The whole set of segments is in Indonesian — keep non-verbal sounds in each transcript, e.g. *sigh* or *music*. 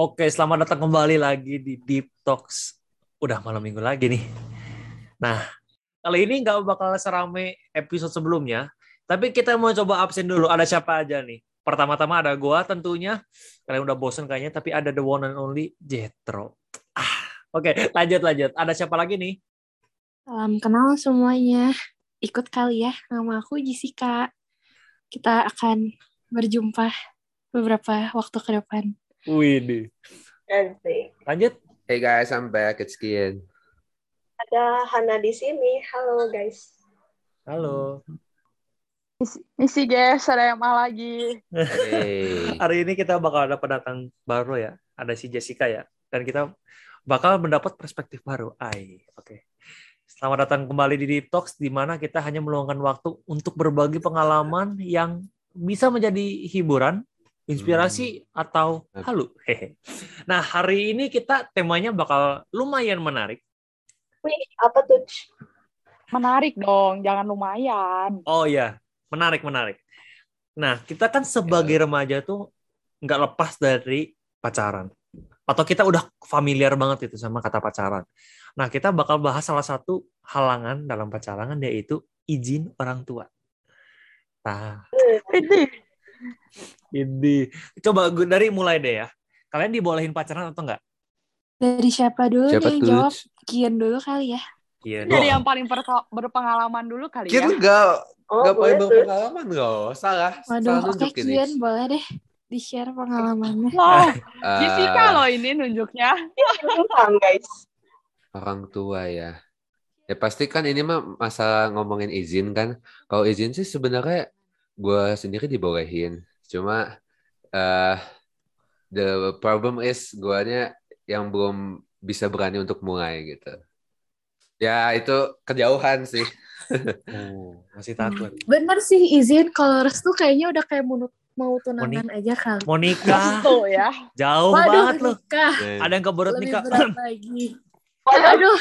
Oke, selamat datang kembali lagi di Deep Talks. Udah malam minggu lagi nih. Nah, kali ini nggak bakal serame episode sebelumnya, tapi kita mau coba absen dulu. Ada siapa aja nih? Pertama-tama ada gua tentunya. Kalian udah bosen kayaknya, tapi ada the one and only Jetro. Ah, oke, lanjut lanjut. Ada siapa lagi nih? Salam kenal semuanya. Ikut kali ya, nama aku Jessica. Kita akan berjumpa beberapa waktu ke depan. Wih, Asik. lanjut. Hey guys, I'm back. It's Kian. Ada Hana di sini. Halo guys. Halo. Misi guys, ada yang mal lagi. Hey. Hari ini kita bakal ada pendatang baru ya. Ada si Jessica ya. Dan kita bakal mendapat perspektif baru. Ai, oke. Selamat datang kembali di Deep Talks, di mana kita hanya meluangkan waktu untuk berbagi pengalaman yang bisa menjadi hiburan, inspirasi, atau halu. Hehe. Nah, hari ini kita temanya bakal lumayan menarik. Wih, apa tuh? Menarik dong, jangan lumayan. Oh iya, menarik, menarik. Nah, kita kan sebagai remaja tuh nggak lepas dari pacaran. Atau kita udah familiar banget itu sama kata pacaran. Nah, kita bakal bahas salah satu halangan dalam pacaran yaitu izin orang tua. Nah, Ini coba gue dari mulai deh ya. Kalian dibolehin pacaran atau enggak? Dari siapa dulu Siapa nih tuh? jawab? Kian dulu kali ya. Iya. dari yang paling berpengalaman dulu kali Kita ya. enggak Oh, enggak boleh berpengalaman loh. Salah. Waduh, Salah oke ini. Kian boleh deh di-share pengalamannya. *laughs* Loh, Eh, Jessica loh ini nunjuknya. *laughs* Guys. Orang tua ya. Ya pasti kan ini mah masalah ngomongin izin kan. Kalau izin sih sebenarnya gue sendiri dibolehin. Cuma eh the problem is guanya yang belum bisa berani untuk mulai gitu. Ya itu kejauhan sih. *laughs* Oh, masih takut. Bener sih izin kalau restu kayaknya udah kayak mau, mau tunangan aja kali. Mau nikah, ya. jauh Waduh, banget loh. nikah. Ada yang Lebih nikah. lagi. Aduh,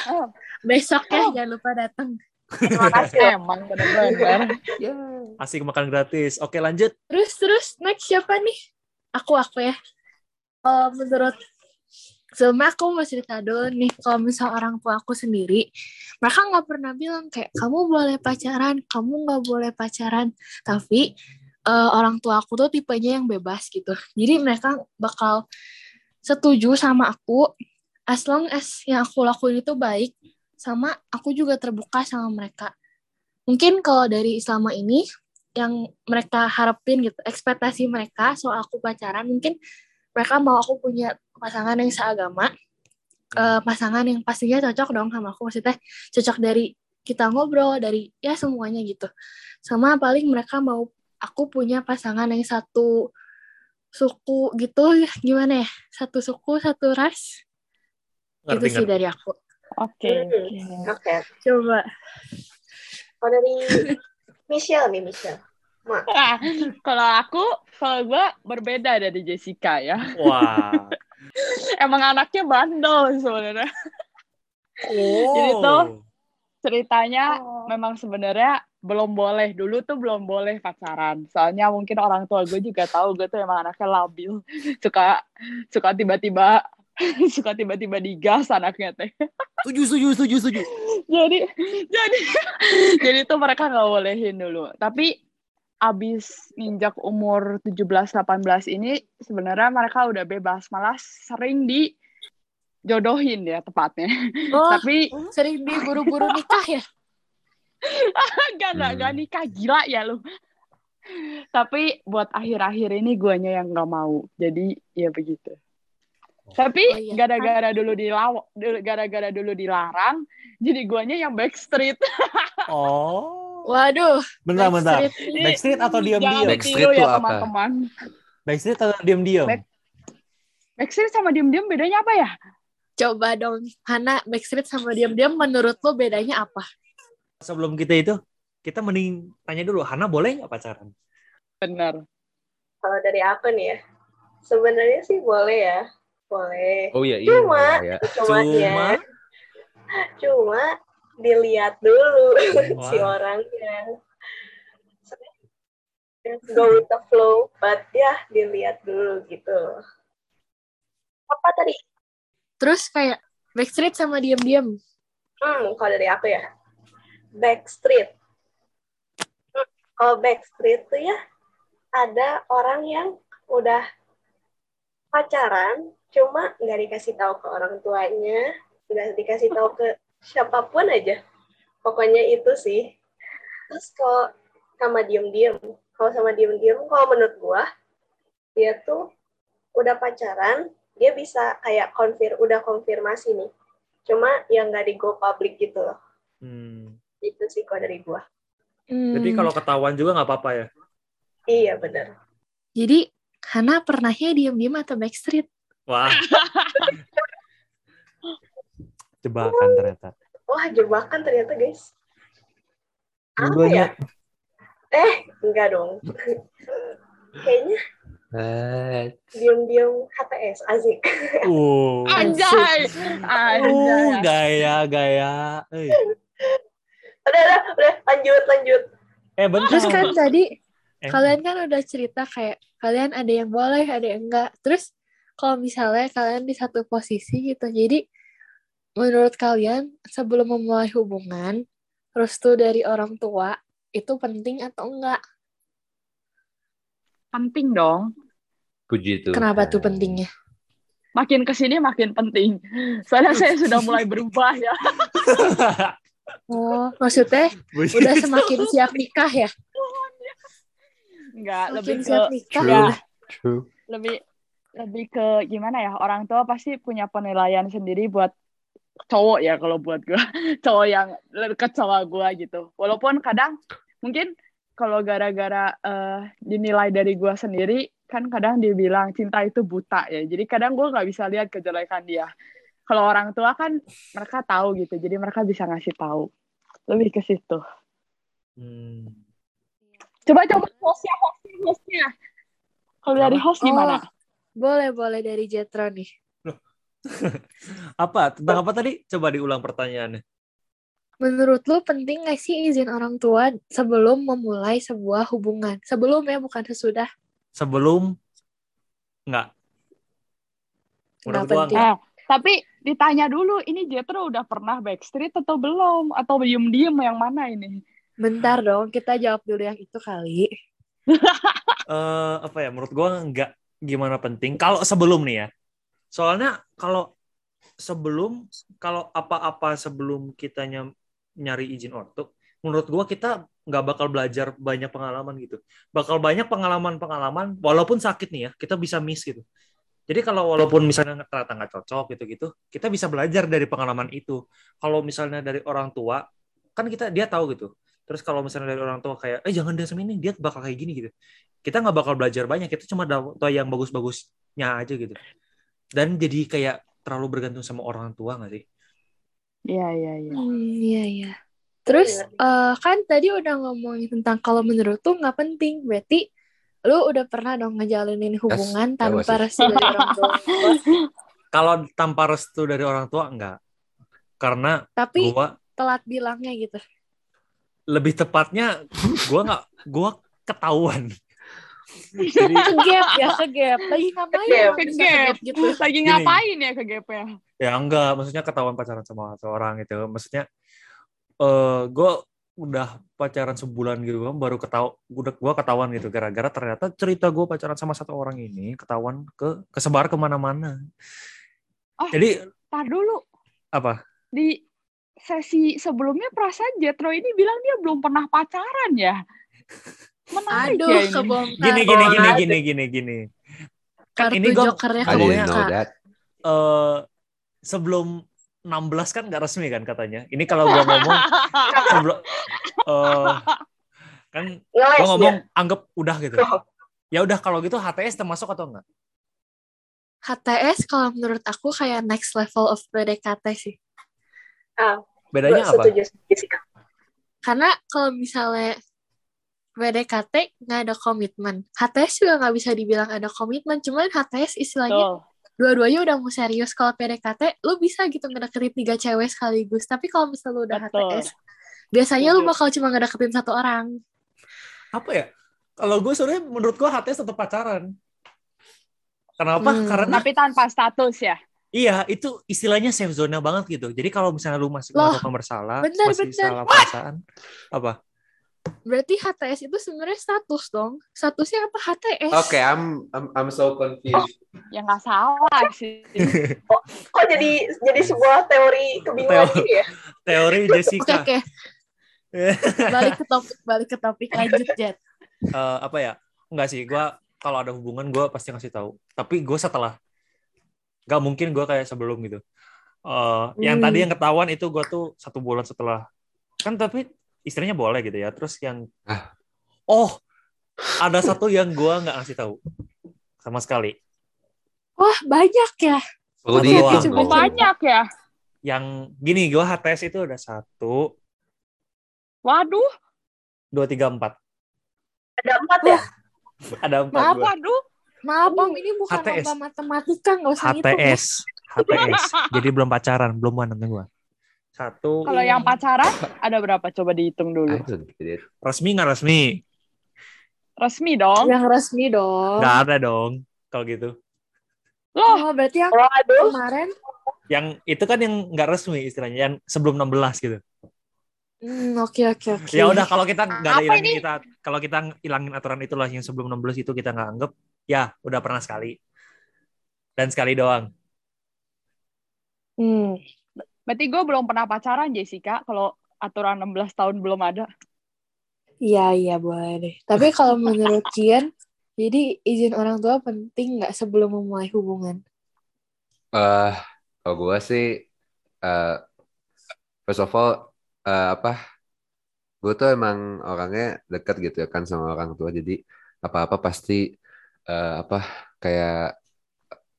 besok ya jangan lupa datang. Terima kasih. *laughs* Emang bener-bener. *laughs* Ya. Asik makan gratis. Oke, lanjut. Terus terus next siapa nih? Aku aku ya. Kalau menurut Sebelumnya aku mau cerita dulu nih, kalau misal orang tua aku sendiri, mereka nggak pernah bilang kayak kamu boleh pacaran, kamu nggak boleh pacaran. Tapi eh, orang tua aku tuh tipenya yang bebas gitu. Jadi mereka bakal setuju sama aku, as long as yang aku lakuin itu baik, sama aku juga terbuka sama mereka. Mungkin kalau dari selama ini, yang mereka harapin gitu, ekspektasi mereka soal aku pacaran, mungkin mereka mau aku punya pasangan yang seagama, eh, pasangan yang pastinya cocok dong sama aku, maksudnya cocok dari kita ngobrol, dari ya semuanya gitu. Sama paling mereka mau aku punya pasangan yang satu suku gitu, gimana ya? Satu suku, satu ras. Ngerti, itu sih ngerti. dari aku. Oke. Hmm, Oke. Coba. Kalau dari *laughs* Michelle nih Michelle. Nah, kalau aku, kalau gue berbeda dari Jessica ya. Wah. *laughs* Emang anaknya bandel sebenarnya. Oh. Jadi tuh, Ceritanya Oh. memang sebenarnya belum boleh dulu tuh belum boleh pacaran soalnya mungkin orang tua gue juga tahu gue tuh emang anaknya labil *laughs* suka suka tiba-tiba *laughs* suka tiba-tiba digas anaknya teh Setuju, setuju, setuju, setuju. jadi jadi *laughs* jadi tuh mereka nggak bolehin dulu tapi abis nginjak umur 17-18 ini sebenarnya mereka udah bebas malah sering di jodohin ya tepatnya Oh, tapi sering diburu-buru nikah ya? Gak, gak, gak nikah gila ya lu. Tapi buat akhir-akhir ini guanya yang gak mau. Jadi ya begitu. Tapi Oh, iya. gara-gara dulu dilaw gara-gara dulu dilarang, jadi guanya yang backstreet. *laughs* Oh. Waduh. Bentar, bentar. Backstreet ini. Backstreet atau diam-diam? Backstreet tuh ya apa? teman-teman. Backstreet atau diam-diam? Back- Backstreet sama diem-diem bedanya apa ya? Coba dong, Hana, Backstreet sama diam-diam menurut lo bedanya apa? Sebelum kita itu, kita mending tanya dulu, Hana boleh nggak pacaran? Bener. Kalau dari aku nih ya. Sebenarnya sih boleh ya. Boleh. Oh iya iya. Cuma, ya. Cuma, Cuma? *laughs* ya, cuma dilihat dulu si Wah. orangnya. Go with the flow, but ya dilihat dulu gitu. Apa tadi? Terus kayak Backstreet sama diam-diam. Hmm, kalau dari aku ya. Backstreet. Hmm, kalau Backstreet tuh ya ada orang yang udah pacaran, cuma nggak dikasih tahu ke orang tuanya, nggak dikasih tahu ke siapa pun aja. Pokoknya itu sih. Terus kalau sama diem-diem, kalau sama diem-diem, kalau menurut gua, dia tuh udah pacaran, dia bisa kayak konfir, udah konfirmasi nih. Cuma yang nggak di go public gitu loh. Hmm. Itu sih kalau dari gua. Hmm. Jadi kalau ketahuan juga nggak apa-apa ya? Iya bener. Jadi Hana pernahnya diam-diam atau Backstreet? Wah. *laughs* Jebakan ternyata. Wah jebakan ternyata guys. Apa ya? Eh, enggak dong. Kayaknya Eh, diem-diem HTS, Azik. Uh. Anjay. Uh, Anjay. gaya, gaya. Eh, Udah, udah, udah, lanjut, lanjut. eh bentar. Terus kan tadi Eh, kalian kan udah cerita kayak kalian ada yang boleh, ada yang enggak. Terus kalau misalnya kalian di satu posisi gitu, jadi menurut kalian sebelum memulai hubungan, restu dari orang tua itu penting atau enggak? Penting dong. puji Tuhan. Kenapa tuh pentingnya? Makin ke sini makin penting. Soalnya saya sudah mulai berubah ya. *laughs* Oh, maksudnya udah semakin siap nikah ya? Enggak, lebih ke siap nikah True. ya? True. lebih lebih ke gimana ya orang tua pasti punya penilaian sendiri buat cowok ya kalau buat gue *laughs* cowok yang deket sama gue gitu. Walaupun kadang mungkin kalau gara-gara eh, dinilai dari gue sendiri kan kadang dia bilang cinta itu buta ya. Jadi kadang gue nggak bisa lihat kejelekan dia. Kalau orang tua kan mereka tahu gitu jadi mereka bisa ngasih tahu. Lebih ke situ. Hmm. coba coba hostnya hostnya hostnya. Kalau dari host gimana? Oh, boleh, boleh dari Jetro nih. *laughs* Apa? Tentang apa tadi? Coba diulang pertanyaannya. Menurut lu penting gak sih izin orang tua sebelum memulai sebuah hubungan? Sebelum ya, bukan sesudah. Sebelum enggak. Nggak Menurut gua penting. enggak. Eh, tapi ditanya dulu, ini Jetro udah pernah backstreet atau belum? Atau diem-diem yang mana ini? Bentar dong, kita jawab dulu yang itu kali. *laughs* eh apa ya menurut gua nggak gimana penting? Kalau sebelum nih ya. Soalnya kalau sebelum kalau apa-apa sebelum kita nyari izin ortu menurut gua kita nggak bakal belajar banyak pengalaman gitu. Bakal banyak pengalaman-pengalaman walaupun sakit nih ya kita bisa miss gitu. Jadi kalau walaupun misalnya ternyata nggak cocok gitu-gitu kita bisa belajar dari pengalaman itu. Kalau misalnya dari orang tua kan kita dia tahu gitu terus kalau misalnya dari orang tua kayak eh jangan dia sama ini dia bakal kayak gini gitu kita nggak bakal belajar banyak kita cuma tahu yang bagus-bagusnya aja gitu dan jadi kayak terlalu bergantung sama orang tua nggak sih Iya, iya, iya. Hmm, iya, iya. Terus eh, kan tadi udah ngomongin tentang kalau menurut tuh nggak penting. Berarti lu udah pernah dong ngejalinin hubungan that was tanpa restu dari orang tua. *laughs* kalau tanpa restu dari orang tua enggak karena Tapi gua telat bilangnya gitu. Lebih tepatnya gua nggak gua ketahuan jadi Kegap ya, kegap. Lagi ngapain Kegap. Kegap. kegap gitu? Lagi Gini. ngapain ya ke GP-nya? ya enggak maksudnya ketahuan pacaran sama seorang gitu maksudnya eh gue udah pacaran sebulan gitu kan baru ketahu udah gue ketahuan gitu gara-gara ternyata cerita gue pacaran sama satu orang ini ketahuan ke kesebar ke mana-mana Oh. jadi Tar dulu. apa Di sesi sebelumnya perasaan Jetro ini bilang dia belum pernah pacaran ya. Menarik Aduh, ya ini. kebongkar. gini gini gini gini gini gini kan Kartu ini gue jokernya that. eh sebelum 16 kan nggak resmi kan katanya ini kalau gue ngomong *laughs* sebelum eh kan gue ngomong anggap udah gitu ya udah kalau gitu HTS termasuk atau enggak HTS kalau menurut aku kayak next level of PDKT sih. Bedanya apa Setuju, setuju. Karena kalau misalnya PDKT nggak ada komitmen. HTS juga nggak bisa dibilang ada komitmen. Cuman HTS istilahnya dua-duanya udah mau serius. Kalau PDKT, lu bisa gitu ngedeketin tiga cewek sekaligus. Tapi kalau misalnya lu udah Betul. HTS, biasanya lu Setuju. bakal cuma ngedeketin satu orang. apa ya kalau gue sebenarnya menurut gue HTS tetap pacaran Kenapa? Hmm. Karena Tapi tanpa status ya. Iya itu istilahnya safe zone banget gitu. Jadi kalau misalnya lu masih Loh, melakukan bersalah, bener, masih bener. salah perasaan, apa? Berarti HTS itu sebenarnya status dong. Statusnya apa HTS? Oke, I'm, I'm I'm so confused. Ya nggak salah sih. *laughs* Kok jadi jadi sebuah teori kebingungan Teori. gitu ya? *laughs* Teori Oke Jessica. oke. Balik ke topik, balik ke topik lanjut Jet. Eh, apa ya? Enggak sih, gua kalau ada hubungan gua pasti ngasih tahu. Tapi gue setelah nggak mungkin gua kayak sebelum gitu. Eh, yang Hmm. tadi yang ketahuan itu gua tuh satu bulan setelah kan tapi istrinya boleh gitu ya. Terus yang Ah. oh ada satu yang gua nggak ngasih tahu sama sekali. Wah banyak ya. Doang. Cukup banyak ya. Yang gini gua HTS itu ada satu, Waduh, dua, tiga, empat. Ada empat ya? Ada empat Maaf, gua. waduh. Maaf Om, ini bukan HTS. lomba matematika, nggak usah ngitung ya. HTS, HTS. *laughs* Jadi belum pacaran, belum mana gua. Satu. Kalau yang pacaran ada berapa? Coba dihitung dulu. resmi nggak resmi? Resmi dong. Yang resmi dong. Nggak ada dong kalau gitu. Loh, Oh, berarti yang Waduh, kemarin Yang itu kan yang nggak resmi istilahnya, yang sebelum 16 gitu. Hmm, oke oke oke. Ya udah kalau kita nggak ada ini? kita kalau kita ilangin aturan itulah yang sebelum 16 itu kita nggak anggap, ya udah pernah sekali. Dan sekali doang. Hmm. berarti gue belum pernah pacaran Jessica. Kalau aturan 16 tahun belum ada. Iya iya boleh deh. Tapi kalau menurut *laughs* Kian, jadi izin orang tua penting nggak sebelum memulai hubungan? Eh, kalau gue sih, eh first of all, eh, apa? Gue tuh emang orangnya dekat gitu ya kan sama orang tua. Jadi apa-apa pasti eh, apa kayak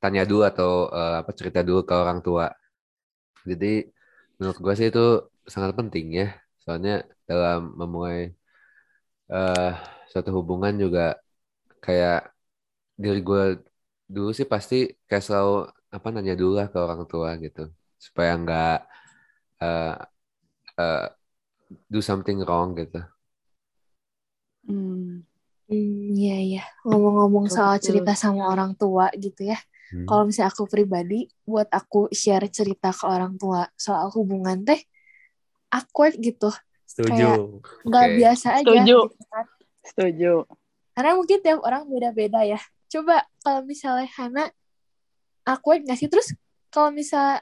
tanya dulu atau eh, apa cerita dulu ke orang tua. Jadi menurut gue sih itu sangat penting ya. Soalnya dalam memulai eh suatu hubungan juga kayak diri gue dulu sih pasti kayak selalu apa nanya dulu lah ke orang tua gitu supaya nggak eh eh, do something wrong gitu. Hmm. Hmm, iya iya. Ngomong-ngomong soal cerita sama orang tua gitu ya. Hmm. Kalau misalnya aku pribadi, buat aku share cerita ke orang tua soal hubungan teh awkward gitu, Setuju. nggak Oke. biasa aja. Setuju. gitu kan. Setuju. Karena mungkin tiap orang beda-beda ya. Coba kalau misalnya Hana awkward nggak sih? Terus kalau misal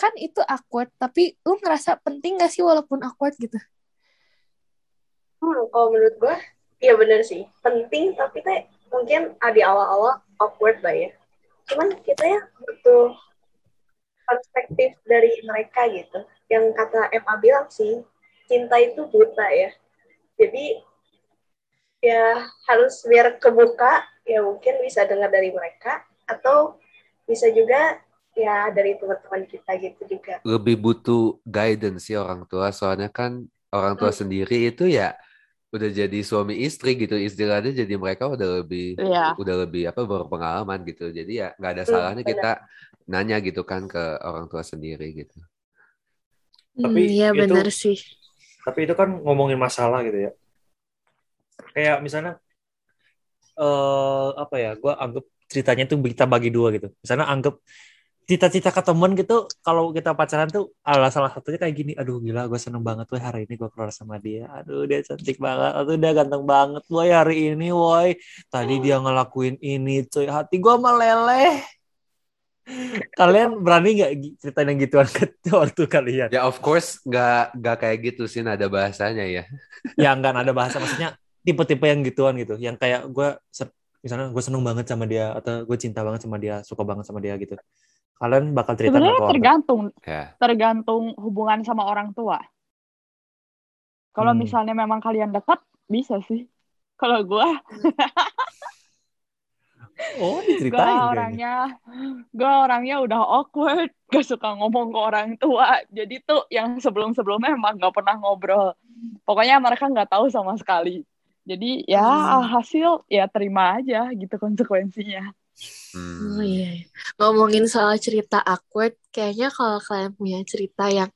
kan itu awkward, tapi lu ngerasa penting gak sih walaupun awkward gitu? Hmm, kalau menurut gue, iya bener sih. Penting, tapi teh mungkin di awal-awal awkward lah ya. Cuman kita ya butuh perspektif dari mereka gitu. Yang kata Emma bilang sih, cinta itu buta ya. Jadi ya harus biar kebuka, ya mungkin bisa dengar dari mereka, atau bisa juga ya dari teman-teman kita gitu juga. Lebih butuh guidance sih orang tua soalnya kan orang tua Hmm. sendiri itu ya udah jadi suami istri gitu istilahnya jadi mereka udah lebih Iya. udah lebih apa berpengalaman gitu jadi ya nggak ada Hmm, salahnya benar. kita nanya gitu kan ke orang tua sendiri gitu Tapi Hmm, iya itu- benar sih. Tapi itu kan ngomongin masalah gitu ya. Kayak misalnya eh apa ya? Gua anggap ceritanya tuh kita bagi dua gitu. Misalnya anggap cita-cita ke temen gitu kalau kita pacaran tuh ala salah satunya kayak gini aduh gila gue seneng banget woi hari ini gue keluar sama dia. Aduh dia cantik banget. Aduh dia ganteng banget woi hari ini woi. Tadi dia ngelakuin ini cuy hati gue meleleh. *laughs* Kalian berani nggak ceritain yang gituan ke *laughs* waktu kalian? Ya of course nggak nggak kayak gitu sih ada bahasanya ya. *laughs* Ya nggak ada bahasa. Maksudnya tipe-tipe yang gituan gitu. Yang kayak gue misalnya gue seneng banget sama dia atau gue cinta banget sama dia suka banget sama dia gitu kalian bakal cerita nggak Sebenarnya tergantung ya tergantung hubungan sama orang tua. Kalau Hmm. misalnya memang kalian dekat, bisa sih. *laughs* Kalau gue, *laughs* oh gue diceritain kayaknya. orangnya, gue orangnya udah awkward, *laughs* gak suka ngomong ke orang tua. Jadi tuh yang sebelum-sebelumnya emang gak pernah ngobrol. Pokoknya mereka nggak tahu sama sekali. Jadi ya Hmm. hasil ya terima aja gitu konsekuensinya. Hmm. Oh iya. Ngomongin soal cerita awkward, kayaknya kalau kalian punya cerita yang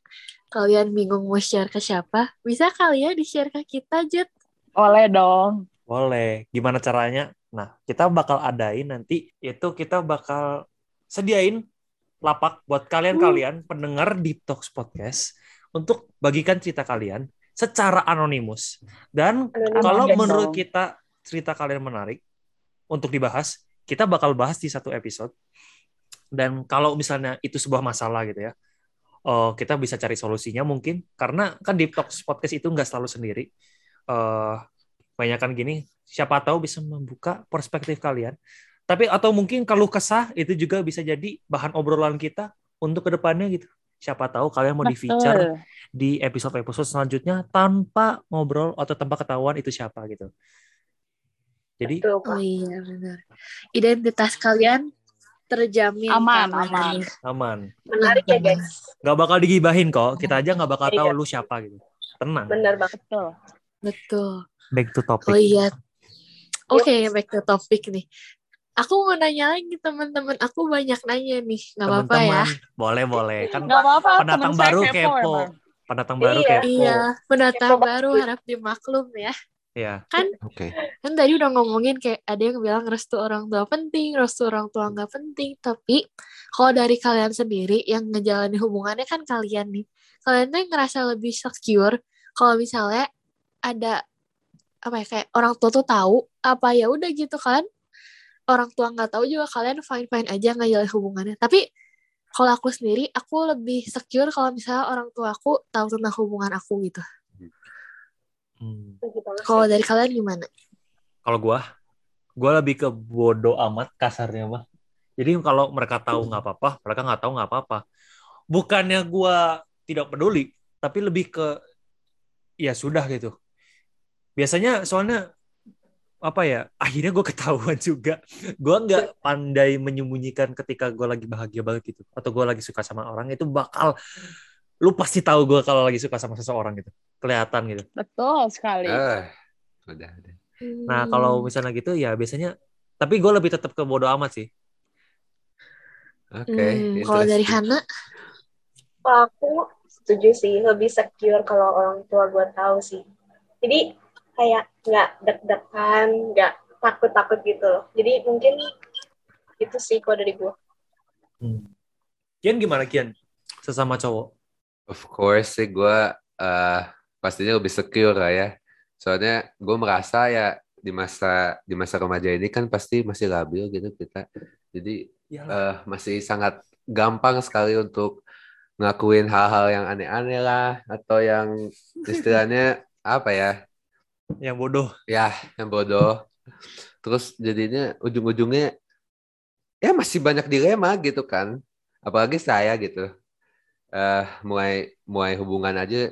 kalian bingung mau share ke siapa, bisa kali ya di-share ke kita, Jet. Oleh dong. boleh gimana caranya Nah, kita bakal adain nanti itu kita bakal sediain lapak buat kalian-kalian pendengar Deep Talks Podcast untuk bagikan cerita kalian secara anonimus. Dan Anonimus. kalau menurut dong. kita cerita kalian menarik untuk dibahas, kita bakal bahas di satu episode. Dan kalau misalnya itu sebuah masalah gitu ya, eh, kita bisa cari solusinya mungkin karena kan Deep Talks Podcast itu nggak selalu sendiri. Eh, banyak kan gini, siapa tahu bisa membuka perspektif kalian. Tapi atau mungkin kalau kesah itu juga bisa jadi bahan obrolan kita untuk ke depannya gitu. Siapa tahu kalian mau di feature di episode-episode selanjutnya tanpa ngobrol atau tanpa ketahuan itu siapa gitu. Jadi Betul, Oh iya benar. Identitas kalian terjamin Aman, keamanannya. aman. Menarik ya, guys. Nggak bakal digibahin kok. Kita aja nggak bakal tahu Iya. lu siapa gitu. Tenang. Benar banget. Betul. Betul. Back to topic. Oh iya. Oke, back to topic nih. Aku mau nanya lagi teman-teman. Aku banyak nanya nih. Gak apa-apa ya. Boleh boleh. Kan Nggak apa-apa, pendatang temen saya baru kepo kepo. emang. Pendatang baru Iya. kepo. Iya, pendatang Kepo baru harap dimaklum ya. Iya. Oke. Kan tadi udah ngomongin kayak ada yang bilang restu orang tua penting, restu orang tua nggak penting. Tapi kalau dari kalian sendiri yang ngejalanin hubungannya kan kalian nih. Kalian tuh ngerasa lebih secure kalau misalnya ada apa ya kayak orang tua tuh tahu apa ya udah gitu kan orang tua nggak tahu juga kalian fine fine aja ngejalin hubungannya tapi kalau aku sendiri aku lebih secure kalau misalnya orang tua aku tahu tentang hubungan aku gitu Hmm. Sih. kalau dari kalian gimana Kalau gua, gua lebih ke bodoh amat kasarnya mah. Jadi kalau mereka tahu nggak apa-apa, mereka nggak tahu nggak apa-apa. Bukannya gua tidak peduli, tapi lebih ke ya sudah gitu. Biasanya soalnya apa ya? Akhirnya gue ketahuan juga. Gua nggak pandai menyembunyikan ketika gua lagi bahagia banget gitu, atau gua lagi suka sama orang itu bakal lu pasti tahu gua kalau lagi suka sama seseorang gitu, kelihatan gitu. Betul sekali. Ah, udah, udah. Nah, kalau misalnya gitu ya biasanya tapi gue lebih tetap ke bodo amat sih. Oke. Hmm, kalau dari. Hana Kalau aku setuju sih, lebih secure kalau orang tua gue tahu sih. Jadi kayak nggak deg-degan, nggak takut-takut gitu loh. Jadi mungkin itu sih kalau dari gue. Kian gimana Kian? Sesama cowok. Of course sih gue eh pastinya lebih secure lah ya. Soalnya gue merasa ya di masa di masa remaja ini kan pasti masih labil gitu kita. Jadi eh, masih sangat gampang sekali untuk ngelakuin hal-hal yang aneh-aneh lah atau yang istilahnya *laughs* apa ya yang bodoh. ya yang bodoh terus jadinya ujung-ujungnya ya masih banyak dilema gitu kan apalagi saya gitu eh mulai mulai hubungan aja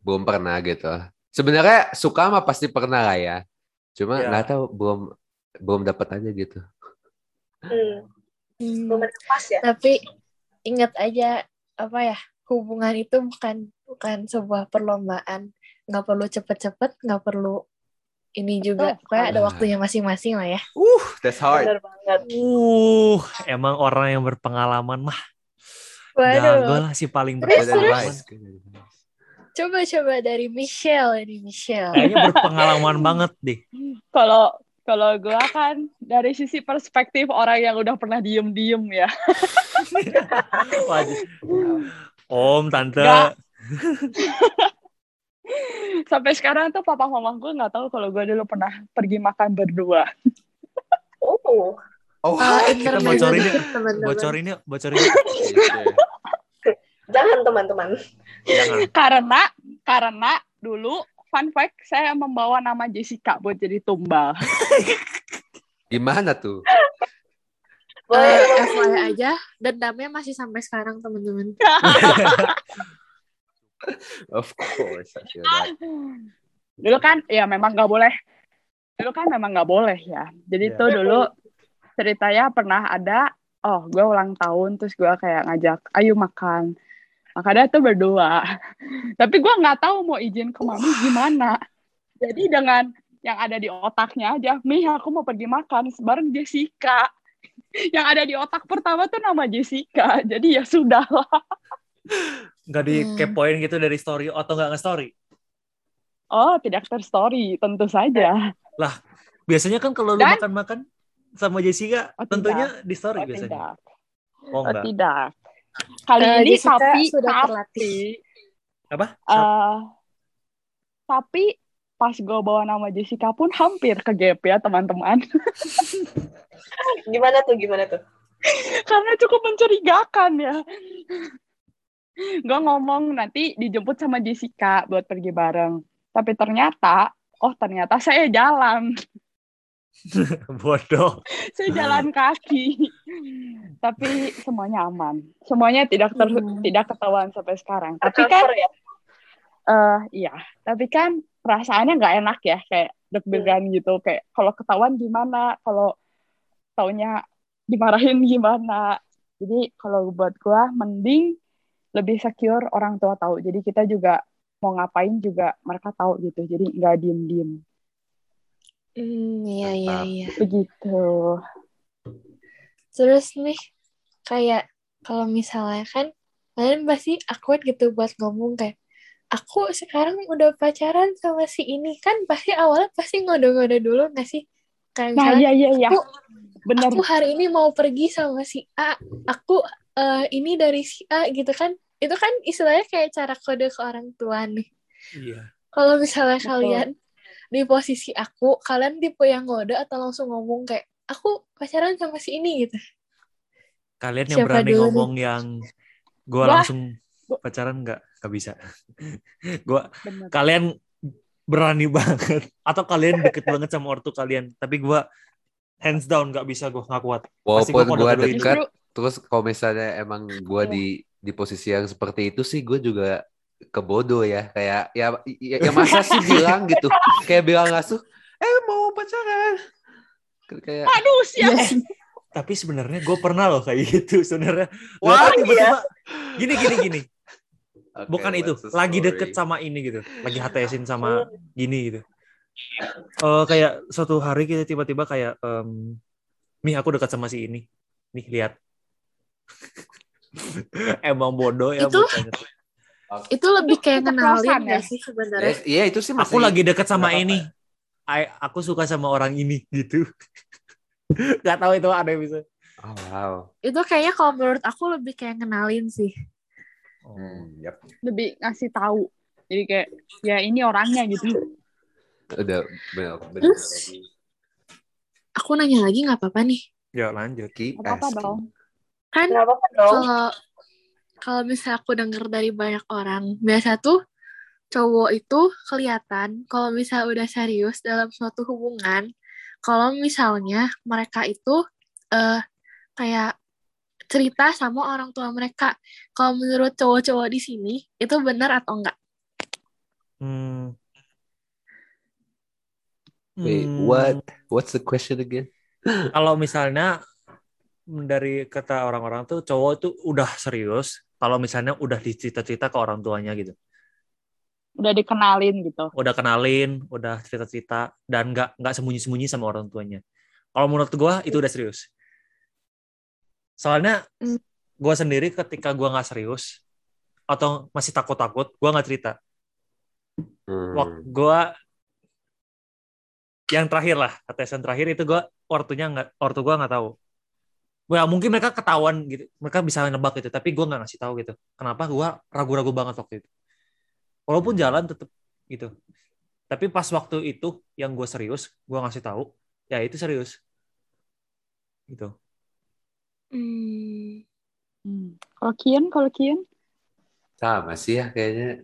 belum pernah gitu. Sebenarnya suka mah pasti pernah lah ya. Cuma Ya. nggak tahu belum belum dapat aja gitu. Hmm, Hmm, momen pas ya. tapi ingat aja apa ya hubungan itu bukan bukan sebuah perlombaan. Nggak perlu cepet-cepet nggak perlu ini juga. Betul. pokoknya ada waktunya masing-masing lah ya. Uh that's hard. Benar banget. Uh, emang orang yang berpengalaman mah jago waduh lah si paling Terus, Good berpengalaman. advice. coba-coba dari Michelle ini Michelle Kayaknya berpengalaman banget deh. Kalau kalau gue kan dari sisi perspektif orang yang udah pernah diem-diem ya. *laughs* Om, tante. *laughs* Sampai sekarang tuh papa mama gue nggak tahu kalau gue dulu pernah pergi makan berdua. Oh, oh Uh, kita bocorin teman-teman. Bocorin yuk, bocorin yuk. jangan teman-teman. Karena karena dulu fun fact saya membawa nama Jessica buat jadi tumbal. *laughs* gimana tuh Uh, Boleh, FYI aja dendamnya masih sampai sekarang teman-teman *laughs* of course dulu kan ya memang nggak boleh. Dulu kan memang nggak boleh ya. Jadi Iya. tuh dulu ceritanya pernah ada oh gue ulang tahun terus gue kayak ngajak ayo makan. Makanya tuh berdua *laughs* tapi gue nggak tahu mau izin ke mami gimana. Jadi dengan yang ada di otaknya aja Mi aku mau pergi makan. Bareng Jessica. *laughs* Yang ada di otak pertama tuh nama Jessica. *laughs* Jadi ya sudah lah. Nggak dikepoin gitu dari story atau nggak nge-story? oh tidak terstory tentu saja. Biasanya kan kalau lu makan-makan sama Jessica, Oh, tidak. tentunya di story Oh, biasanya. tidak. Oh Oh, enggak. tidak. Kali Eh, ini Jessica tapi sudah tapi terlatih. Apa? eh, tapi pas gue bawa nama Jessica pun hampir ke gap ya teman-teman *laughs* Gimana tuh, gimana tuh? karena cukup mencurigakan ya gue ngomong nanti dijemput sama Jessica buat pergi bareng tapi ternyata oh ternyata saya jalan *laughs* Bodoh. saya jalan kaki. Tapi semuanya aman. Semuanya tidak ter- Hmm. tidak ketahuan sampai sekarang. Tapi kan ya? eh iya. Tapi kan perasaannya nggak enak ya kayak deg-degan gitu. Kayak kalau ketahuan gimana? Kalau taunya dimarahin gimana? Jadi kalau buat gua mending lebih secure orang tua tahu. Jadi kita juga mau ngapain juga mereka tahu gitu. Jadi nggak diem-diem Hmm, iya iya iya. begitu Terus nih kayak kalau misalnya kan kalian pasti awkward gitu buat ngomong kayak aku sekarang udah pacaran sama si ini kan pasti awalnya pasti ngode-ngode dulu nggak sih? Kayak nah misalnya iya iya iya aku bener aku hari ini mau pergi sama si A, aku eh, ini dari si A gitu kan. Itu kan istilahnya kayak cara kode ke orang tua nih. Iya. Kalau misalnya Betul. kalian di posisi aku, kalian tipe yang ngode atau langsung ngomong kayak aku pacaran sama si ini gitu. Kalian yang Siapa berani dulu ngomong yang gua Wah. langsung pacaran nggak? Nggak bisa. *laughs* gua bener kalian berani banget atau kalian deket banget sama ortu kalian tapi gua hands down nggak bisa gua nggak kuat Walaupun gue dekat, terus kalau misalnya emang gue Iya. di di posisi yang seperti itu sih, gue juga kebodoh ya. Kayak ya, ya, ya masa sih bilang gitu, kayak bilang langsung, eh mau pacaran. Kayak aduh sih Iya sih. tapi sebenarnya gue pernah loh kayak gitu sebenarnya. Wah, Lihat tiba-tiba gini gini gini. Oke, bukan itu lagi deket sama ini gitu. Lagi HTSin sama gini gitu. Eh kayak suatu hari kita tiba-tiba kayak em nih aku dekat sama si ini. Nih lihat. *laughs* Emang bodoh ya Itu- bocahnya. Itu lebih kayak ngenalin ya? gak sih sebenarnya? Yes, Iya itu sih masih. aku lagi deket sama ini I- aku suka sama orang ini gitu *laughs* Gak tahu itu ada yang bisa Oh, wow. Itu kayaknya kalau menurut aku lebih kayak ngenalin sih. Hmm, yap. lebih ngasih tahu jadi kayak ya ini orangnya gitu Udah benar benar. Aku nanya lagi nggak apa-apa nih. ya lanjut dong Kan apa-apa dong. kalau kalau misalnya aku denger dari banyak orang, biasa tuh cowok itu kelihatan kalau misalnya udah serius dalam suatu hubungan, kalau misalnya mereka itu eh kayak cerita sama orang tua mereka. Kalau menurut cowok-cowok di sini itu benar atau enggak? Hmm. Wait, Hmm, what? What's the question again? Kalau misalnya dari kata orang-orang tuh cowok itu udah serius. Kalau misalnya udah dicerita-cerita ke orang tuanya gitu, udah dikenalin gitu udah kenalin, udah cerita-cerita dan nggak nggak sembunyi-sembunyi sama orang tuanya. Kalau menurut gua itu udah serius. Soalnya Hmm. gua sendiri ketika gua nggak serius atau masih takut-takut, gua nggak cerita. Hmm. Waktu gua yang terakhir lah, tetesan terakhir itu gua ortunya nggak, ortu gua nggak tahu. Ya mungkin mereka ketahuan gitu, mereka bisa nebak gitu, tapi gua nggak ngasih tahu gitu. Kenapa gua ragu-ragu banget waktu itu. Walaupun jalan tetep gitu. Tapi pas waktu itu yang gua serius, gua ngasih tahu, ya itu serius. Gitu. Hmm. Hmm. kalau Kian kalau Kian Sama sih ya kayaknya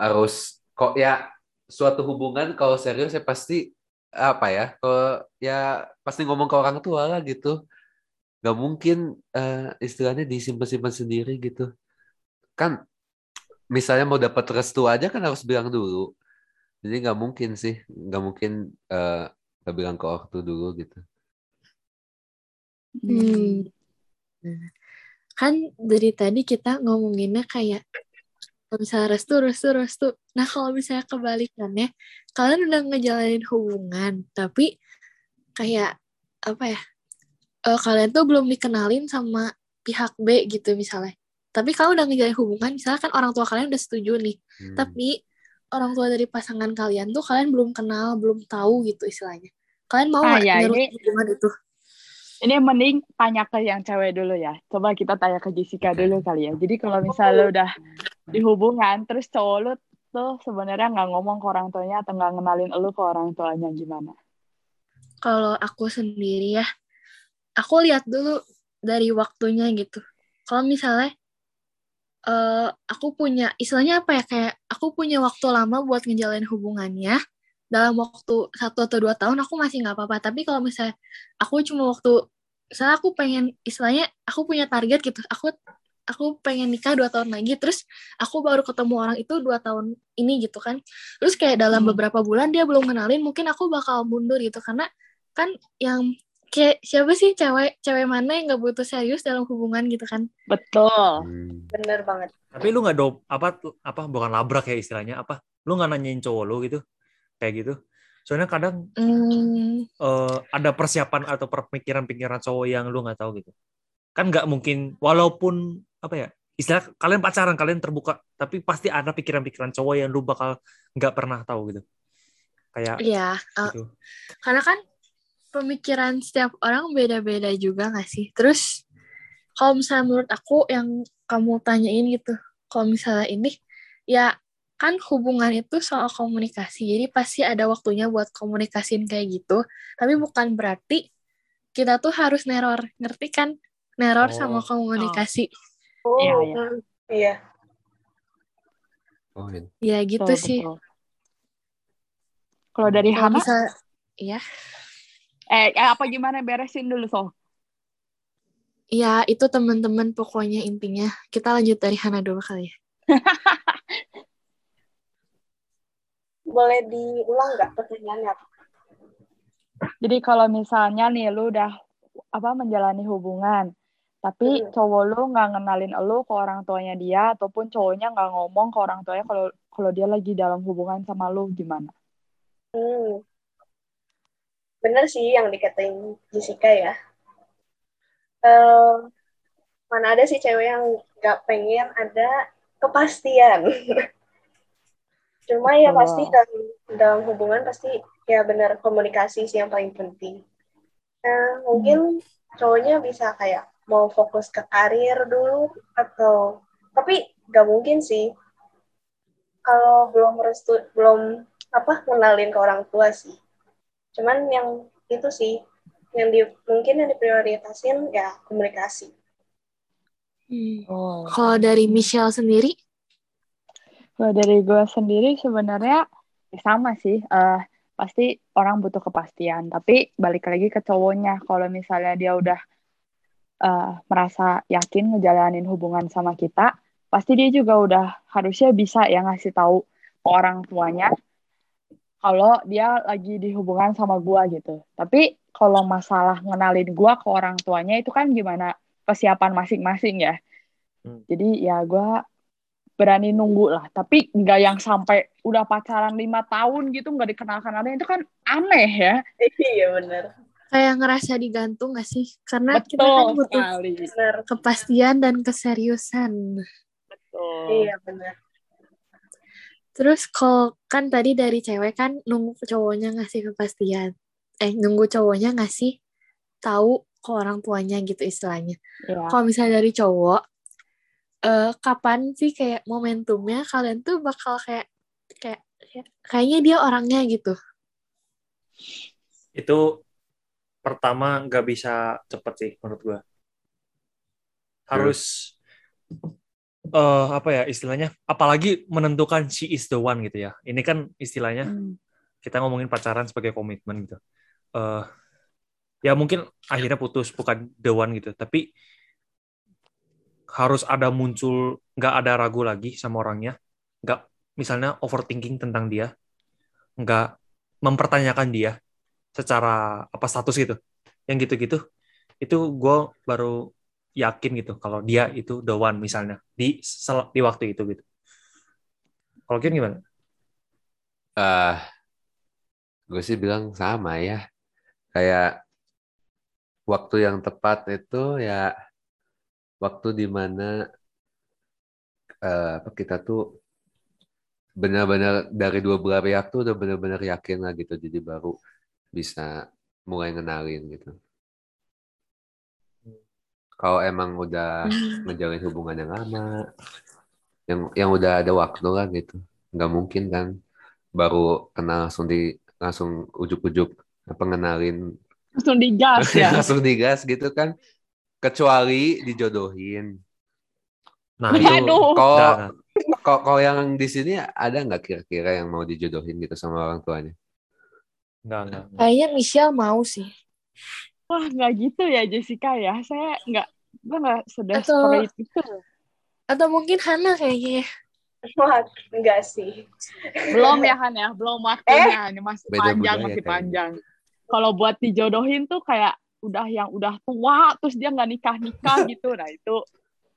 harus kok ya suatu hubungan kalau serius ya pasti apa ya kalau ya pasti ngomong ke orang tua lah gitu nggak mungkin eh, istilahnya disimpan-simpan sendiri gitu kan misalnya mau dapat restu aja kan harus bilang dulu jadi nggak mungkin sih nggak mungkin eh, nggak bilang ke ortu dulu gitu Hmm. Kan dari tadi kita ngomonginnya kayak kalau misalnya restu, restu, restu. Nah kalau misalnya kebalikannya, kalian udah ngejalanin hubungan, tapi kayak apa ya? Eh, kalian tuh belum dikenalin sama pihak B gitu misalnya. Tapi kalau udah ngejalanin hubungan, misalnya kan orang tua kalian udah setuju nih, Hmm. tapi orang tua dari pasangan kalian tuh kalian belum kenal, belum tahu gitu istilahnya. Kalian mau Ah, ya, ini- hubungan itu? Ini mending tanya ke yang cewek dulu ya. Coba kita tanya ke Jessica dulu kali ya. Jadi kalau misalnya lu udah di hubungan, terus cowok lu tuh sebenarnya nggak ngomong ke orang tuanya atau nggak ngenalin lu ke orang tuanya gimana? Kalau aku sendiri ya, aku lihat dulu dari waktunya gitu. Kalau misalnya eh aku punya istilahnya apa ya kayak aku punya waktu lama buat ngejalin hubungannya dalam waktu satu atau dua tahun aku masih nggak apa-apa tapi kalau misalnya aku cuma waktu misalnya aku pengen istilahnya aku punya target gitu aku aku pengen nikah dua tahun lagi terus aku baru ketemu orang itu dua tahun ini gitu kan terus kayak dalam Hmm. beberapa bulan dia belum kenalin mungkin aku bakal mundur gitu karena kan yang kayak siapa sih cewek cewek mana yang nggak butuh serius dalam hubungan gitu kan Betul. Hmm. Bener banget. Tapi lu nggak do apa apa bukan labrak ya istilahnya apa? Lu nggak nanyain cowok lu gitu kayak gitu. Soalnya kadang hmm, eh, ada persiapan atau pemikiran-pikiran cowok yang lu nggak tahu gitu. Kan nggak mungkin walaupun apa ya istilah kalian pacaran kalian terbuka tapi pasti ada pikiran-pikiran cowok yang lu bakal nggak pernah tahu gitu. Kayak ya eh, gitu. karena kan pemikiran setiap orang beda-beda juga nggak sih terus kalau misalnya menurut aku yang kamu tanyain gitu kalau misalnya ini ya kan hubungan itu soal komunikasi jadi pasti ada waktunya buat komunikasiin kayak gitu tapi bukan berarti kita tuh harus neror ngerti kan neror Oh. sama komunikasi Oh, Iya, iya. iya. Oh, ini. ya gitu Betul, sih. Kalau dari Hana, misalnya ya eh, eh, apa gimana beresin dulu so. ya itu teman-teman pokoknya intinya kita lanjut dari Hana dulu kali ya *laughs* Boleh diulang nggak pertanyaannya? Jadi kalau misalnya nih lu udah apa menjalani hubungan, tapi Hmm. cowok lu nggak ngenalin lu ke orang tuanya dia ataupun cowoknya nggak ngomong ke orang tuanya kalau kalau dia lagi dalam hubungan sama lu gimana? Hmm. Bener sih yang dikatain Jessica ya. Eh, mana ada sih cewek yang nggak pengen ada kepastian. *laughs* Cuma ya Betul. pasti dalam, dalam hubungan pasti ya benar komunikasi sih yang paling penting. Nah, mungkin cowoknya bisa kayak mau fokus ke karir dulu atau tapi nggak mungkin sih kalau belum restu belum apa kenalin ke orang tua sih. Cuman yang itu sih yang di mungkin yang diprioritasin ya komunikasi. Oh. kalau dari Michelle sendiri Kalau dari gue sendiri sebenarnya ya sama sih. eh pasti orang butuh kepastian. Tapi balik lagi ke cowoknya. Kalau misalnya dia udah eh, merasa yakin ngejalanin hubungan sama kita, pasti dia juga udah harusnya bisa ya ngasih tahu ke orang tuanya kalau dia lagi di hubungan sama gua gitu. Tapi kalau masalah ngenalin gua ke orang tuanya itu kan gimana kesiapan masing-masing ya. Hmm. Jadi ya gua berani nunggu lah. Tapi nggak yang sampai udah pacaran lima tahun gitu nggak dikenal-kenalin itu kan aneh ya. Iya benar. kayak ngerasa digantung gak sih? Karena kita kan Betul butuh sekali. Kepastian dan keseriusan. Betul. Iya benar. Terus kalau kan tadi dari cewek kan nunggu cowoknya ngasih kepastian. Eh, nunggu cowoknya ngasih tahu ke orang tuanya gitu istilahnya. Ya. Kalau misalnya dari cowok, eh kapan sih kayak momentumnya kalian tuh bakal kayak kayak kayak- kayaknya dia orangnya gitu. Itu pertama nggak bisa cepet sih menurut gua. Harus eh apa ya istilahnya? Apalagi menentukan she is the one gitu ya. Ini kan istilahnya Hmm. kita ngomongin pacaran sebagai komitmen gitu. eh ya mungkin akhirnya putus bukan the one gitu, tapi harus ada muncul nggak ada ragu lagi sama orangnya, nggak misalnya overthinking tentang dia, nggak mempertanyakan dia secara apa status gitu, yang gitu-gitu, itu gue baru yakin gitu kalau dia itu the one misalnya di di waktu itu gitu. Kalau Kian gimana? eh gue sih bilang sama ya. Kayak waktu yang tepat itu ya waktu di mana eh, apa kita tuh benar-benar dari dua belah pihak tuh udah benar-benar yakin lah gitu. Jadi baru bisa mulai ngenalin gitu. Kalau emang udah Hmm. ngejalin hubungan yang lama, yang yang udah ada waktu lah gitu, nggak mungkin kan baru kenal langsung di langsung ujuk-ujuk apa ngenalin Langsung digas ya. *laughs* langsung digas gitu kan, kecuali dijodohin. Nah, itu. Kalau nggak. kalau kalau yang di sini ada nggak kira-kira yang mau dijodohin gitu sama orang tuanya? Nggak, nggak. Kayaknya Michelle mau sih. Wah, nggak gitu ya Jessica ya. Saya nggak, gue nggak Atau- sedesperate itu. Atau mungkin Hana kayaknya ya. Wah, enggak sih. Belum ya Han ya, belum waktunya. Ini masih Beda panjang, budaya masih panjang. Kalau buat dijodohin tuh kayak udah yang udah tua, terus dia nggak nikah-nikah *laughs* gitu. Nah itu,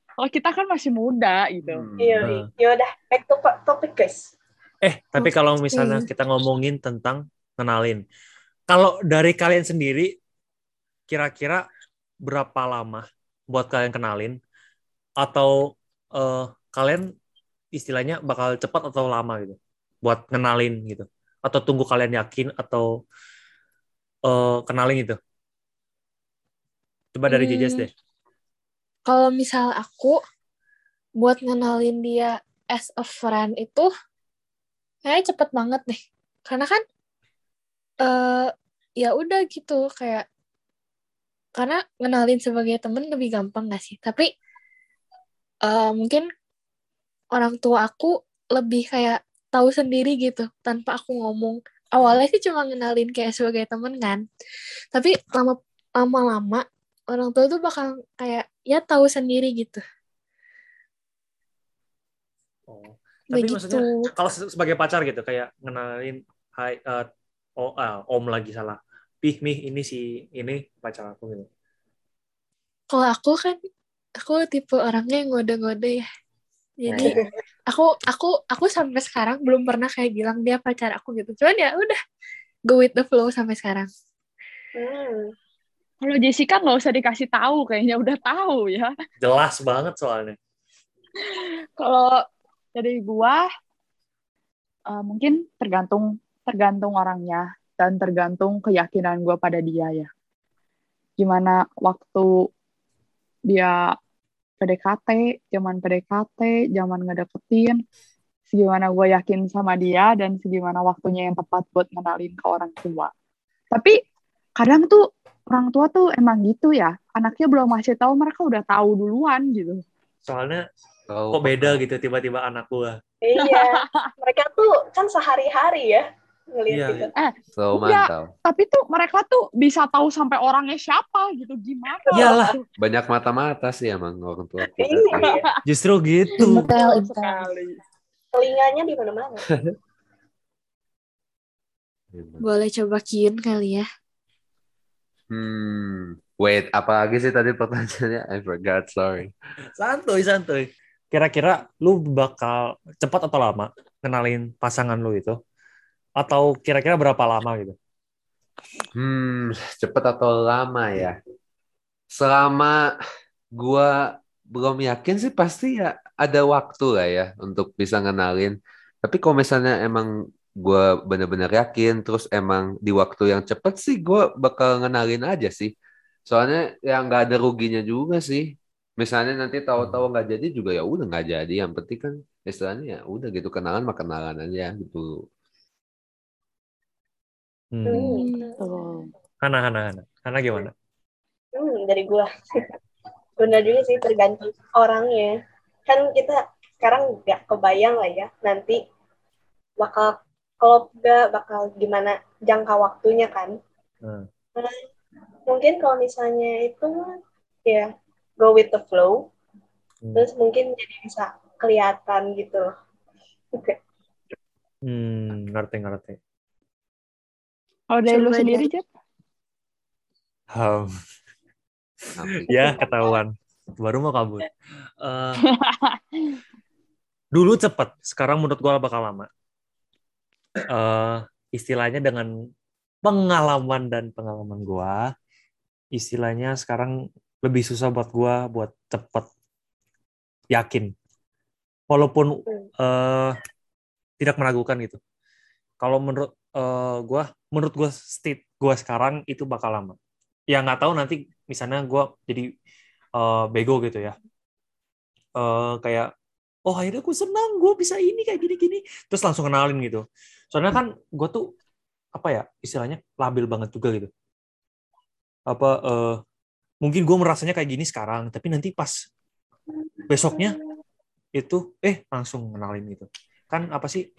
kalau kita kan masih muda gitu. Hmm. Iya, Nah. ya udah back to topic guys. Eh, tapi kalau misalnya kita ngomongin tentang kenalin. Kalau dari kalian sendiri, kira-kira berapa lama buat kalian kenalin? Atau eh, kalian istilahnya bakal cepat atau lama gitu? Buat kenalin gitu? Atau tunggu kalian yakin atau eh, kenalin gitu? Coba dari Hmm. Jejes deh. Kalau misal aku buat ngenalin dia as a friend itu kayaknya cepet banget deh. Karena kan eh ya udah gitu kayak karena ngenalin sebagai temen lebih gampang gak sih? Tapi eh mungkin orang tua aku lebih kayak tahu sendiri gitu tanpa aku ngomong. Awalnya sih cuma ngenalin kayak sebagai temen kan. Tapi lama lama-lama orang tua tuh bakal kayak ya tahu sendiri gitu. Oh. Tapi Begitu. maksudnya kalau se- sebagai pacar gitu kayak ngenalin hai eh, oh ah, om lagi salah. Pih nih ini si ini pacar aku gitu. Kalau aku kan aku tipe orangnya yang ngode-ngode ya. Jadi aku aku aku sampai sekarang belum pernah kayak bilang dia pacar aku gitu. Cuman ya udah go with the flow sampai sekarang. Hmm. Kalau Jessica nggak usah dikasih tahu, kayaknya udah tahu ya. Jelas banget soalnya. Kalau dari gua eh, mungkin tergantung tergantung orangnya dan tergantung keyakinan gua pada dia ya. Gimana waktu dia PDKT, zaman PDKT, zaman ngedeketin, segimana gue yakin sama dia dan segimana waktunya yang tepat buat ngenalin ke orang tua. Tapi kadang tuh orang tua tuh emang gitu ya, anaknya belum masih tahu mereka udah tahu duluan gitu. Soalnya kok beda gitu tiba-tiba anak gua. Iya, *laughs* mereka tuh kan sehari-hari ya ngelihat Iya, gitu. Iya. mantau. Tapi tuh mereka tuh bisa tahu sampai orangnya siapa gitu gimana? Iyalah, Banyak mata-mata sih emang orang tua. Iya, justru gitu. Intel. sekali. telinganya di mana-mana. Boleh coba kiun kali ya. Hmm. Wait, apa lagi sih tadi pertanyaannya? I forgot, sorry. Santuy, santuy. Kira-kira lu bakal cepat atau lama kenalin pasangan lu itu? Atau kira-kira berapa lama gitu? Hmm, cepet atau lama ya? Selama gua belum yakin sih pasti ya ada waktu lah ya untuk bisa ngenalin. Tapi kalau misalnya emang gua bener-bener yakin, terus emang di waktu yang cepet sih gua bakal ngenalin aja sih. Soalnya ya nggak ada ruginya juga sih. Misalnya nanti tahu-tahu nggak jadi juga ya udah nggak jadi. Yang penting kan istilahnya ya udah gitu kenalan mah aja gitu. Hmm. Hmm. Tuh. Hana, Hana, Hana. Hana gimana? Hmm, dari gua. *laughs* Benar juga sih tergantung orangnya. Kan kita sekarang nggak kebayang lah ya nanti bakal kalau nggak bakal gimana jangka waktunya kan. Hmm. Mungkin kalau misalnya itu ya go with the flow, Hmm. terus mungkin jadi bisa kelihatan gitu. Oke. *laughs* Hmm, ngerti, ngerti. Kalau dari lu sendiri, Jet? Tapi- ya, ketahuan. Baru mau kabur. Eh, dulu cepet, sekarang menurut gua bakal lama. Eh, istilahnya dengan pengalaman dan pengalaman gua, istilahnya sekarang lebih susah buat gua buat cepet yakin. Walaupun eh, tidak meragukan gitu. Kalau menurut eh gua menurut gua state gua sekarang itu bakal lama. Ya nggak tahu nanti misalnya gua jadi eh, bego gitu ya. Eh kayak oh akhirnya gue senang gue bisa ini kayak gini-gini terus langsung kenalin gitu. Soalnya kan gue tuh apa ya istilahnya labil banget juga gitu. Apa eh mungkin gue merasanya kayak gini sekarang tapi nanti pas besoknya itu eh langsung kenalin gitu. Kan apa sih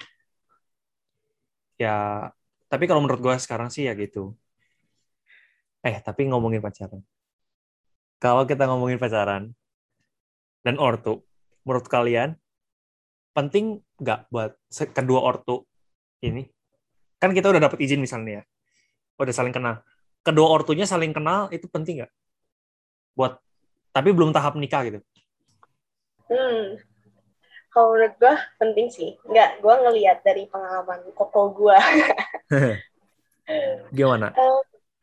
ya tapi kalau menurut gue sekarang sih ya gitu. Eh tapi ngomongin pacaran. Kalau kita ngomongin pacaran dan ortu menurut kalian penting nggak buat kedua ortu ini? Kan kita udah dapet izin misalnya ya udah saling kenal. Kedua ortunya saling kenal itu penting nggak? Buat tapi belum tahap nikah gitu? Hmm. Kalau menurut gue penting sih. Nggak, gue ngelihat dari pengalaman koko gue. *laughs* gimana Eh,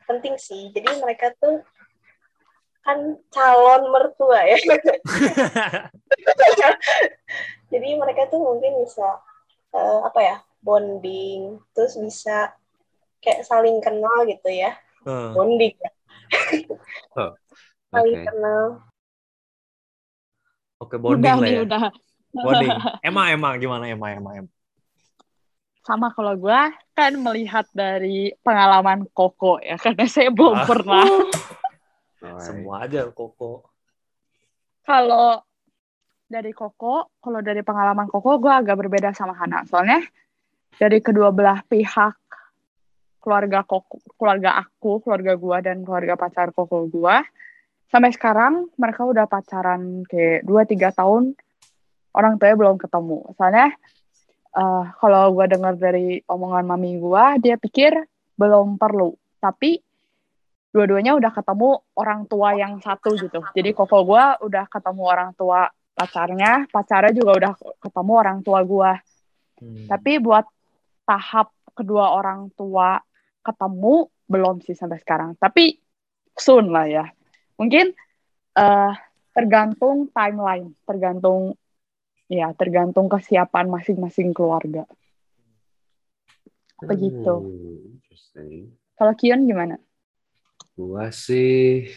penting sih. Jadi mereka tuh kan calon mertua ya. *laughs* Jadi mereka tuh mungkin bisa eh, apa ya bonding, terus bisa kayak saling kenal gitu ya. Eh, Bonding, ya. saling Oke. kenal. oke bonding udah lah ya udah. Bonding Emma Emma gimana Emma Emma Emma Sama kalau gue kan melihat dari pengalaman Koko ya karena saya belum Ah. pernah. Semua aja koko Kalau dari Koko, kalau dari pengalaman Koko, gue agak berbeda sama Hana. Soalnya dari kedua belah pihak keluarga Koko, keluarga aku, keluarga gue dan keluarga pacar Koko gue, sampai sekarang mereka udah pacaran kayak 2-3 tahun, orang tuanya belum ketemu. Soalnya eh, kalau gue dengar dari omongan mami gue, dia pikir belum perlu. Tapi dua-duanya udah ketemu orang tua yang satu gitu. Jadi koko gue udah ketemu orang tua pacarnya, pacarnya juga udah ketemu orang tua gue. Hmm. Tapi buat tahap kedua orang tua ketemu belum sih sampai sekarang. Tapi soon lah ya. Mungkin eh tergantung timeline, tergantung ya tergantung kesiapan masing-masing keluarga. Begitu. Hmm. Kalau Kion gimana? Gua sih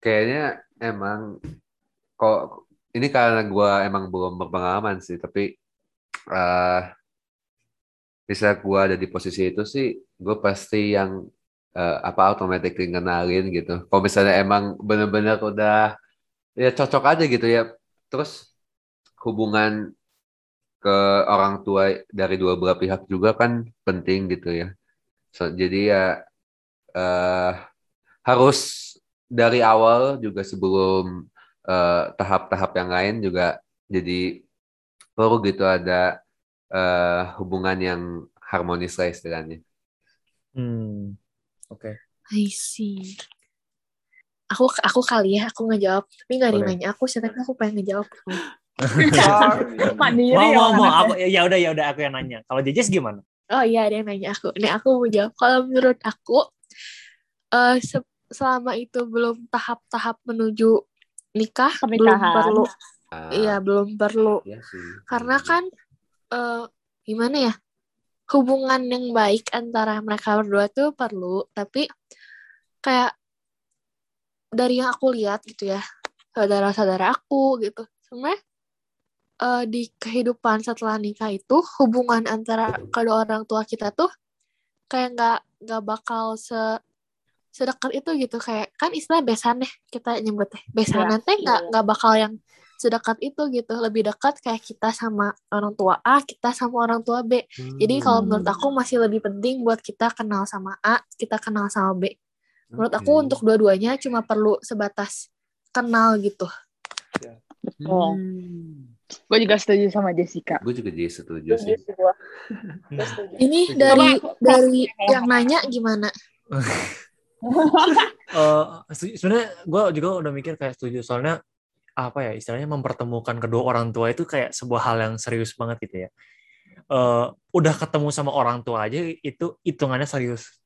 kayaknya emang kok ini karena gua emang belum berpengalaman sih, tapi eh bisa gua ada di posisi itu sih, gue pasti yang eh, apa automatically ngenalin gitu. Kalau misalnya emang bener-bener udah ya cocok aja gitu ya. Terus hubungan ke orang tua dari dua belah pihak juga kan penting gitu ya. So, jadi ya eh harus dari awal juga sebelum eh, tahap-tahap yang lain juga jadi perlu gitu ada eh, hubungan yang harmonis lah istilahnya. Hmm. Oke. I see. Aku aku kali ya, aku ngejawab. Tapi nggak ada yang nanya aku sih, tapi aku pengen ngejawab. *laughs* Mandiri mau ya mau mau aku ya udah ya udah aku yang nanya. Kalau Jejes gimana? Oh iya, ada yang nanya aku. Nih aku mau jawab. Kalau menurut aku, eh se- selama itu belum tahap-tahap menuju nikah, belum Pernikahan. perlu. Ah, Iya, belum perlu. iya sih. Karena kan, eh gimana ya, hubungan yang baik antara mereka berdua tuh perlu. Tapi kayak dari yang aku lihat gitu ya, saudara-saudara aku gitu, sebenarnya eh, di kehidupan setelah nikah itu hubungan antara kedua orang tua kita tuh kayak nggak nggak bakal se sedekat itu gitu. Kayak kan istilah besan deh kita nyebut deh. Besanan teh nggak nggak bakal yang sedekat itu gitu. Lebih dekat kayak kita sama orang tua A kita sama orang tua B. Jadi kalau menurut aku masih lebih penting buat kita kenal sama A kita kenal sama B. Menurut aku Oke. untuk dua-duanya cuma perlu sebatas kenal gitu. Betul. Gue juga setuju sama Jessica. Gue juga jadi setuju Setuju sih. Gua setuju. ini Setuju. dari dari yang nanya gimana *laughs* Eh, setuju- sebenarnya gue juga udah mikir kayak setuju soalnya apa ya istilahnya mempertemukan kedua orang tua itu kayak sebuah hal yang serius banget gitu ya. Eh, udah ketemu sama orang tua aja itu hitungannya serius.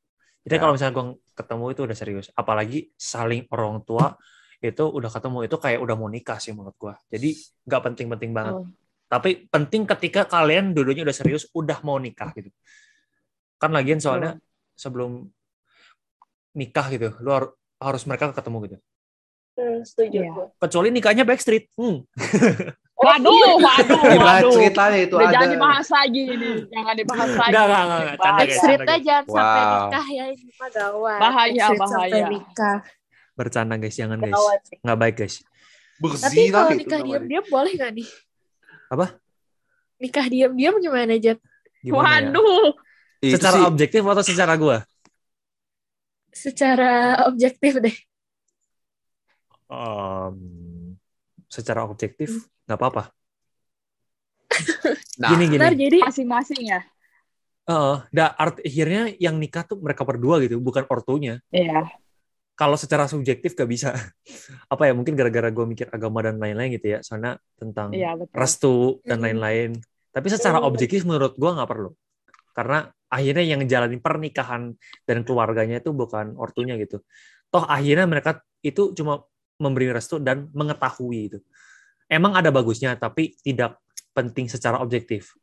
Jadi Ya. kalau misalnya gue ketemu itu udah serius, apalagi saling orang tua itu udah ketemu itu kayak udah mau nikah sih menurut gue. Jadi nggak penting-penting banget. Oh. Tapi penting ketika kalian dulunya udah serius, udah mau nikah gitu. Kan lagian soalnya sebelum nikah gitu, lu har- harus mereka ketemu gitu. Hmm, setuju. Iya. gue. Kecuali nikahnya backstreet. Hmm. Waduh, waduh, Gimana waduh. ceritanya itu Udah ada? jangan dibahas lagi ini. Jangan dibahas lagi. Enggak, enggak, enggak. Backstreetnya guys. jangan sampai Wow. nikah ya ini mah gawat. Bahaya, Backstreet sampai bahaya. nikah. Bercanda guys, jangan guys. Nggak baik guys. Tapi Berzina kalau nikah diam-diam boleh nggak nih? Apa? Nikah diam-diam gimana Jet? Gimana ya? Waduh. Itu Secara sih, objektif atau secara gua? Secara objektif deh. Em, secara objektif nggak apa-apa. Nah, *laughs* gini gini. Ntar jadi Masing-masing ya. Heeh, da, art, akhirnya yang nikah tuh mereka berdua gitu, bukan ortunya. Iya. Kalau secara subjektif gak bisa. *laughs* Apa ya, mungkin gara-gara gue mikir agama dan lain-lain gitu ya. Soalnya tentang betul. restu dan lain-lain. Tapi secara objektif menurut gue nggak perlu. Karena akhirnya yang ngejalanin pernikahan dan keluarganya itu bukan ortunya gitu. Toh akhirnya mereka itu cuma memberi restu dan mengetahui itu. Emang ada bagusnya, tapi tidak penting secara objektif.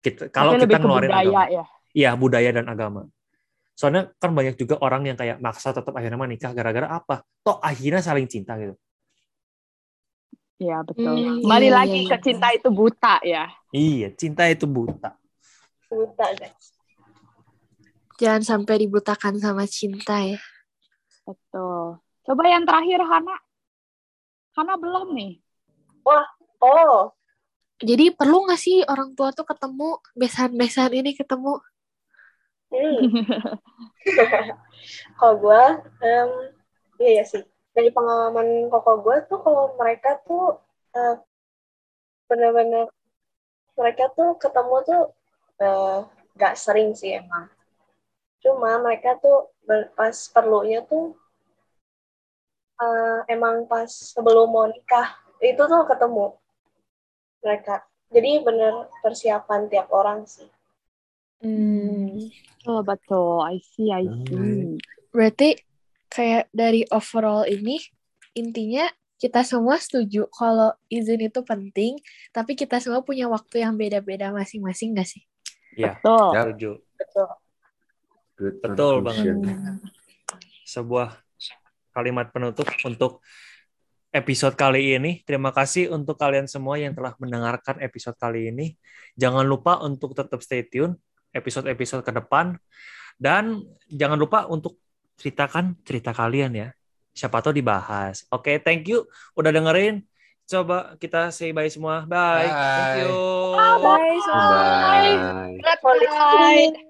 Kita, kalau kita ngeluarin budaya agama. ya. Iya, budaya dan agama. Soalnya kan banyak juga orang yang kayak maksa tetap akhirnya menikah gara-gara apa? Toh akhirnya saling cinta gitu. Iya, betul. Hmm, Kembali iya, lagi iya, ke iya. cinta itu buta ya. Iya, cinta itu buta. buta guys. jangan sampai dibutakan sama cinta ya. Betul. Coba yang terakhir Hana. Hana belum nih. Oh, Jadi perlu nggak sih orang tua tuh ketemu besan-besan ini ketemu? Hmm. *laughs* kalau gue, em, iya ya sih. Dari pengalaman koko gue tuh, kalau mereka tuh eh, bener-bener mereka tuh ketemu tuh eh, gak sering sih emang. Cuma mereka tuh pas perlunya tuh eh, emang pas sebelum mau nikah itu tuh ketemu mereka. Jadi bener persiapan tiap orang sih. Hmm. Oh, betul. I see, I see. Berarti kayak dari overall ini intinya kita semua setuju kalau izin itu penting, tapi kita semua punya waktu yang beda-beda masing-masing nggak sih? Betul. Ya. Setuju. Betul. good Betul conclusion. Sebuah kalimat penutup untuk episode kali ini. Terima kasih untuk kalian semua yang telah mendengarkan episode kali ini. Jangan lupa untuk tetap stay tune episode-episode ke depan dan jangan lupa untuk ceritakan cerita kalian ya. Siapa tahu dibahas. Oke, thank you udah dengerin. Coba kita say bye semua. Bye. Thank Bye. you. Bye, Bye. Bye. Bye.